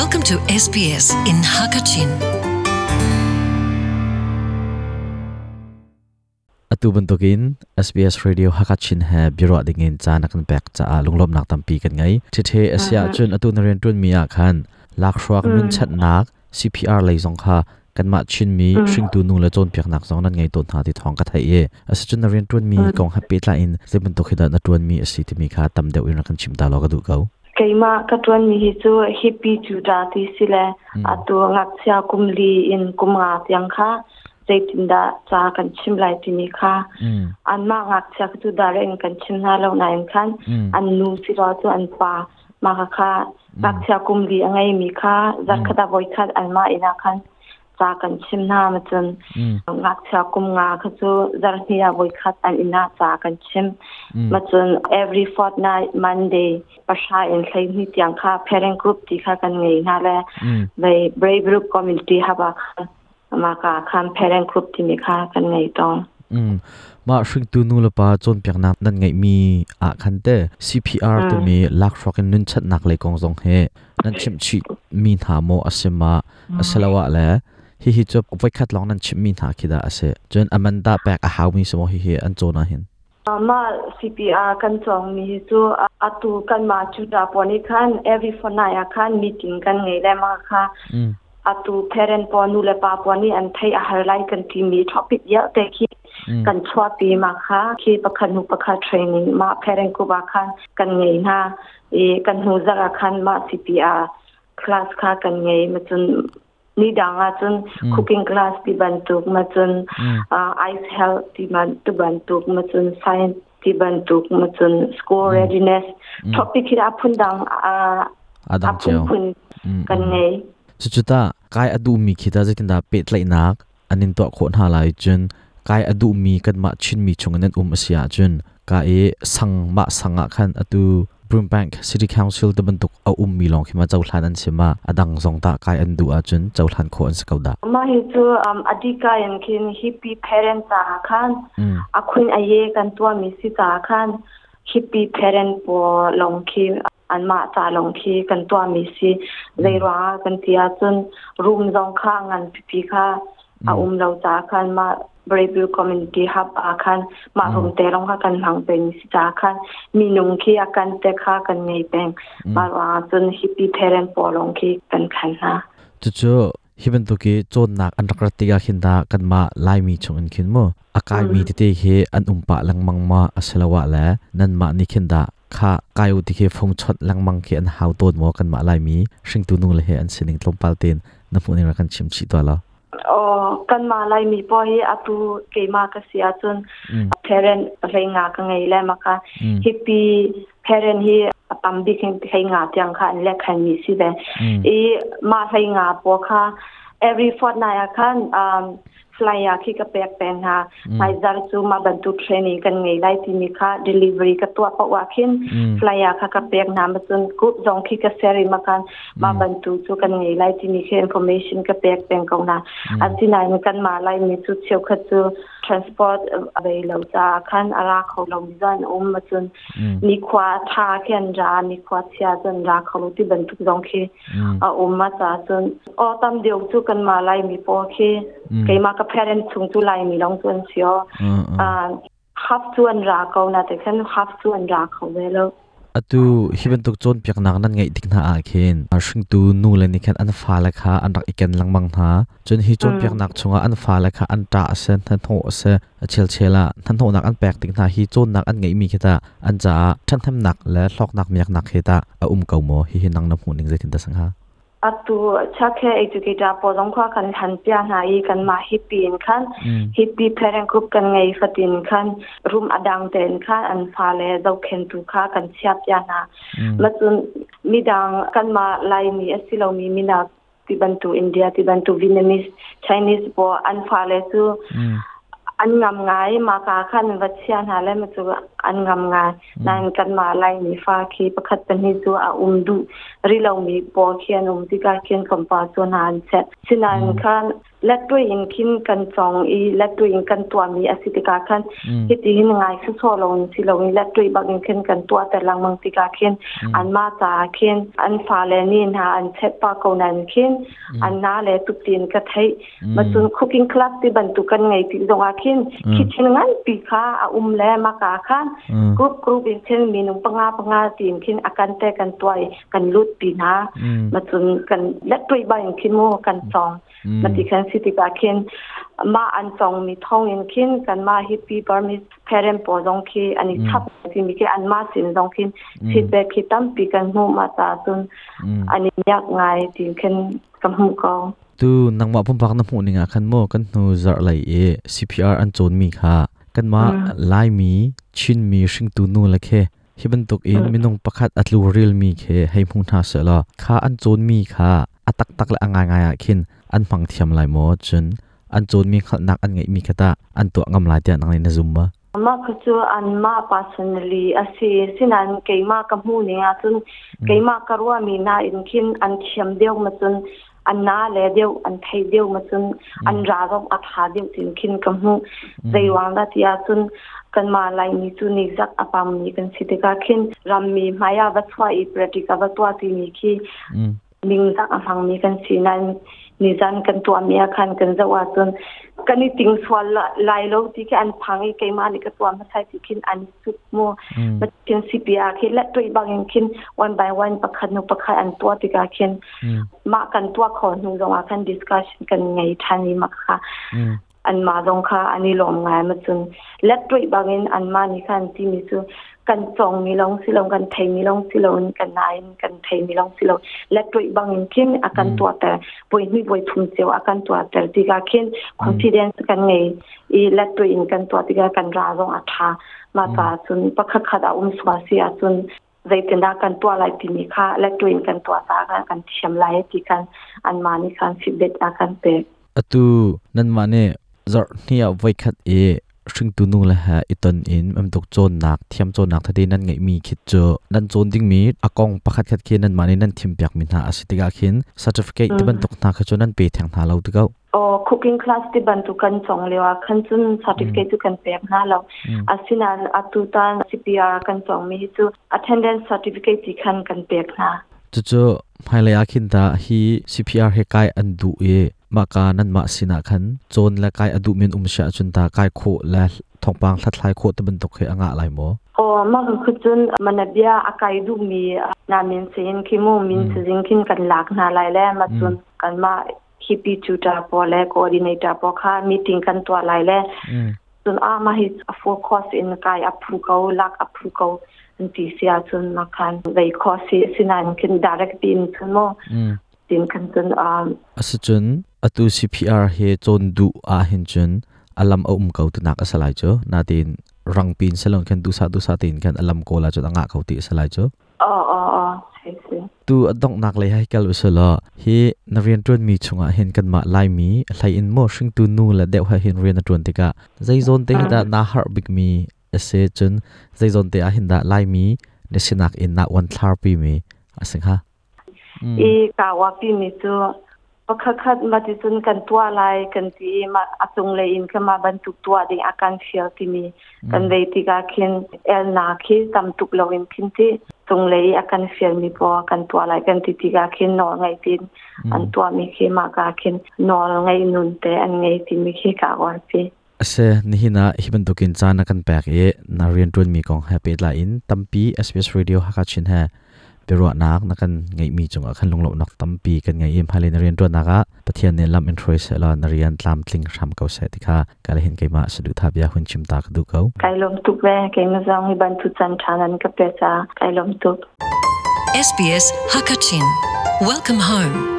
Welcome to SBS in Hakachin. Atu bentukin SBS Radio Hakachin ha biro dingin cha nakan pek cha a lunglom nak tampi kan ngai chithe asia chun atu naren tun mi a khan lak shwak nun chat nak CPR lai zong kha kan ma chin mi shring tu nu n g la chon pek nak zong nan ngai ton tha ti thong ka thai ye as a chun naren tun mi kong ha p p y la in se bentukhi da na tun mi asi ti mi kha tam deu in kan chim ta lo g a du g a u keima katwan mi hi chu happy chu da ti sile atu ngak sia kumli in kumra tiang kha zaitin da cha kan chim lai ti ni kha an ma ngak sia chu da le kan chim na lo na in khan an nu si ro chu an pa ma kha ngak sia kumli angai mi kha zak khata voi khat an ma ina khan จากันชิมนามจนงักเชากุมงาคือจารนี้าวิขัดอันอินาจากันชิมมาจน every fortnight Monday ประชาอินเซที่ยังค่า parent group ที่ค่ากันไงนั่นแหละใน brave group community ฮับ้าะมากาคัน parent group ที่มีค่ากันไงตองมาสิ่งตัวนู้นละปะจนเพียงน้ำนั่นไงมีอาคันเต้ CPR ตัวมีลักฟอกนุ่นชัดหนักเลยกองทรงเฮนั่นชิมชีมีถามโมอาเซมาอาเซลวะแล้ฮิฮิจบวิคัดลองนั่นชิมินหาคิดอาเซจนอแมนดาแบกอาฮาวมีสมอฮิฮิอันโจนาหินอามา CPR กันจองมีจูอัตุกันมาจุดาปนิคัน every for นายคันมีทิ้งกันไงได้มาค่ะอัตุเพื่อนปอนุเลปาปนิอันไทยอาหารไลกันที่มีท็อปิกเยอะแต่คิดกันชัวปีมาค่ะคีประคันหุประคันเทรนนิ่งมาเพื่อนกูบ้าคันกันไงนะเอกันหูจะรักคันมา CPR คลาสค่ะกันไงมาจน nidangachun cooking class ti bantuk machun ice health ti bantuk machun science ti bantuk machun school readiness topic hira phundang a adang cheu kan nei chuchuta kai adu mi khita jakinda pet lai nak anin to khon ha lai chun kai adu mi kan ma chin mi chunganen um asia chun ka e sang ma sanga khan atu Brumbank City Council ตะบันตุกเอาอุ้มมีลองขึ้นมาเจ้าหลานอันเสมาอดังสองตากายอันดูอาจนเจ้าหลานโคอันสกาวดามาเห็นตัวอดีกายันคินฮิปปี้เพเรนต์สาขันอาคุณอายกันตัวมิสิสาขันฮิปปี้เพเรนต์ปัวลองคินอันมาจ่าลองคีกันตัวมิสิเลยว่ากันเตียจนรุมจองข้างอันพี่ค่ะอาอุ้มเราจ่าขันมาบริบูรณ์คอมมิ u n i t y h u อาคันมาหงเตลงค่ะกันหังเป็นสิจาคันมีนุงขี้อากันแต่ค่ะกันในแปงมาว่าจนฮิปปี้เทเรนปอลงขี้กันขันนะจุจุฮิบันตุกีจนนักอันรักติกาขินดากันมาลลยมีชงอันขินมัวอากายมีติเตเฮอันอุมปะลังมังมาอสลาวะและนั่นมานิขินดาค่ะกายอุติเคฟงชดลังมังเขอันหาวโตนมัวกันมาลลยมีสิ่งตุนุ่งเลยเฮอันเสิ่งลมปัลเตนนับฟูนิรักันชิมชิตัวละ o kan ma lai mi po hi atu ke ma ka sia chun parent renga ka ngai le ma ka hi pi parent hi pam bi khen thai nga tyang kha le khan mi si ve e ma thai nga po kha every fortnight khan um flya khi ka pek pen ha mai zar chu ma bantu training kan ngei lai ti mi kha delivery ka to pa wa khin flya kha ka pek nam chun ku jong khi ka seri ma kan ma bantu chu kan ngei lai ti mi khe information ka pek pen ko na asina ni kan ma lai mi chu cheu kha chu transport available cha khan ara kho lo zan um ma chun ni khwa tha khen ra ni khwa chya zan ra kho lo ti bantu jong khi a um ma cha chun o tam deu chu kan ma lai mi po khi keima ka p a r e n t ถุงจุลายมีน้องส่วนเชียวอ่ับส่วนรักเขานะแต่ฉันฮับส่วนรักเขาไปแล้วอะตูฮิบันตุกจนพปียกนักนั่นไงดิกนาอาเคนอาชิงตู้นู่เลยนีิคันอันฟ้าเล็กฮะอันรักอีกันลังบังฮะจนฮิจนเปียกนักชงอันฟ้าเล็กฮะอันตาเซนทันโฮเซเชลเชล่าทันโฮนักอันแปลกดิกนาฮิจนนักอันไงมีเหตาอันจ้าทันทัหนักและลอกนักมียกนักเหตุอาอุ้มเก่าโมฮิฮินังน้ำหูนิ่งเจตินตาสังหา atu chakhe educator polong khwa kan han pia na i kan ma hi pin khan hi pi parent group kan ngai fatin khan room adang ten khan an pha le dau khen tu kha kan chia pia na ma chun mi dang kan ma lai ni asilo mi mina tibantu india tibantu vietnamese chinese bo an pha le su อันงามงายมาคาขันวัเชียนหาเลมันจะอันงามงายนั่นกันมาไล่มีฟ้าคีประคัดเป็นให้จูอาอุมดูริเรามีปอเคียนอุมที่กาเคียนคำปาส่วนหานเช็ดฉนั้นขันและตัวอินคินกันจองอีและตัวอินกันตัวมีอสิติกาคันคิดที่งไงสุโซลงสิลงและตัวบางอินคินกันตัวแต่ลังมังติกาึคนอันมาจาึคนอันฟาเลนินฮะอันเชปากอนันึ้นอันนาเลตุตีนกะไทมาจนคุกิ้งคลับที่บรรทุกันไงติดงอา้นคิดเช่นงั้นปีคาอาอุมแลมากาขันกรุ๊ปกรุ๊ปอินเช่นมีนุ่ปงาปงาตีนคินอาการแต่กันตัวกันลุดปีนามาจนกันและตัวบางอินคินโมกันจองมาี่คันสิติบักคนมาอันทองมีทองอินคินกันมาฮิปปี้บาร์มิสเพเรนปอจงคีอันนี้ทับที่มีแค่อันมาสินจงคินฟีดแบ็กที่ตั้มปีกันหูมาตาตุนอันนี้ยากง่ายที่คันกำหูกองตูนังมาพุ่มพักน้ำหูนี่งะคันโมกันหูจัดไหลเอซีพีอาร์อันโจนมีค่ะกันมาไลมีชินมีชิงตูนูละแค่ที่บรรทุกอินมินงประคัดอัตลูเรียลมีแค่ให้พุ่งทาเสละค่าอันโจนมีค่ะอตักตักละอ่ายง่ายขึ้นอันฟังเทียมลายหมดจนอันจูนมีขนักอันไงมีขตาอันตัวกำลายเดียนังในนซุ่มบะมาคืออันมา personally อาะสิสินันเกมาคำบูเนี่ยจนเกมาคารัวมีนาอินคิ้นอันเทียมเดียวมาจนอันน้าเล้ยเดียวอันไทยเดียวมาจนอันราบอัหาเดียวถึงคิ้นกับมูใจวังได้ที่อาจนกันมาลายนีจุนิจักอปามีกันสิทธิกาขึ้นรำมีมายาวัตวาอีปฏิกาวัตวาที่มีคี้นิงจังฟังมีกันสีนั้นนิจันกันตัวเมียคันกันจะว่าจนกันนี่ติงส่วนลายโลกที่แค่อันพังไอ้ไกมาในกระตัวมาใช้สิขินอันสุดมัวมาเขียนซีเขียนและตัวบางอย่างขินวันบายวันประคันนุประคายอันตัวติกาเขียนมากันตัวขอหนูจะว่ากันดิสคัชกันไงทันนี้มาค่ะอันมาลงค่ะอันนี้ลงไงมาจนและตัวบางอย่างอันมาในขันที่มีสู้ kan song milong silong kan thai milong silong kan nain kan thai milong silong le tui bang in kin akan tua ta poi mi boi thum cheu akan tua ter diga kin confidence kan ngei i le tui in kan tua diga kan ra zong a tha ma pa chun pakha khada um swa si a chun zai tin da kan tua lai tini kha le tui in kan tua ta kan kan thiam lai ti kan an mani kan feedback akan pe atu nan mane zor hnia voi khat e hring tu nu la ha iton in am dok chon nak thiam chon nak thadi nan ngai mi khit cho nan chon ding mi akong pakhat khat khin nan mani nan thim pyak mi na asitiga khin certificate te ban tok mm. na kha chon nan pe thang tha lo tikau o cooking class ti ban tu kan chong lewa kan chun mm. certificate tu kan pek na lo mm. asina atu tan cpr kan chong mi chu attendance certificate ti khan kan pek na chu chu mai la yakhin ta hi cpr he kai an du e. มาการนั้นมาสินกขันจนและกายอดุมีนอุมเชีจนตากายโคและทองปางทัดลายโคตะบันตกเฮอ่างะลายมอโอ้มาคือจนมันเบียอากายดูมีนามินเซนคิโมมินเซนงคินกันหลักนาลายแล่มาจนกันมาฮิปีจูตาพอและกอร์ดิเนตาพอค่ะมีติงกันตัวลายแล่จนอามาฮิตโฟกัสในกายอัพรูเขาลักอัพรูเขาอันีเสียจนมาคันไวคอสิสินันคินดาเ์กตินจนโมติงกันจนอ่าสิจน atu CPR he chon du a hin chen alam a um kau tu nak asalai cho na tin rang pin salon khan du sa du sa tin khan alam ko la cho anga kau ti asalai cho a a a tu adong nak lai hai kal usala he narian tron mi chunga hen kan ma lai mi lai in mo shing tu nu la deu ha hin rian tron tika zai zon te da na har big mi ase chun zai zon te a hin da lai mi ne sinak in na wan thar pi mi asing ha e ka wa pi mi tu พราะคัดมาที่สจนกันตัวอะไรกันที่มาอสงเลยอินขึ้นมาบรรทุกตัวดิอาการเฟียวที่มีกันเลที่กาเขียนเอลนาคีตำตุกเราอินขึ้นที่จงเลยอาการเฟียวมีพอกันตัวอะไรกันที่ที่กาเขียนนอนไงที่อันตัวมีเคมากาเขียนนอนไงนุนแต่อันไงที่มีเคกาวันที่เสนี่นะฮิบันตุกินจานักันแปลกเอนารียนตุนมีกองแฮปปี้ไลน์ตัมปีเอสบีเอสเรดิโอฮักชินแฮปรัวนักนักันไงมีจงอคันลงหลบนักตั้มปีกันไงเอ็มพาเลนเรียนตัวนักะปะเทียนเนลัมอินทรีเซลานเรียนตามทิงทำเกาเสติกากาเลเห็นไกมาสะดุทาบยาหุ่นชิมตากดูเขาไกลมตุกแวไกมาจองให้บันทุจันทานันกับเปจาไกลมตุก SBS Hakachin Welcome home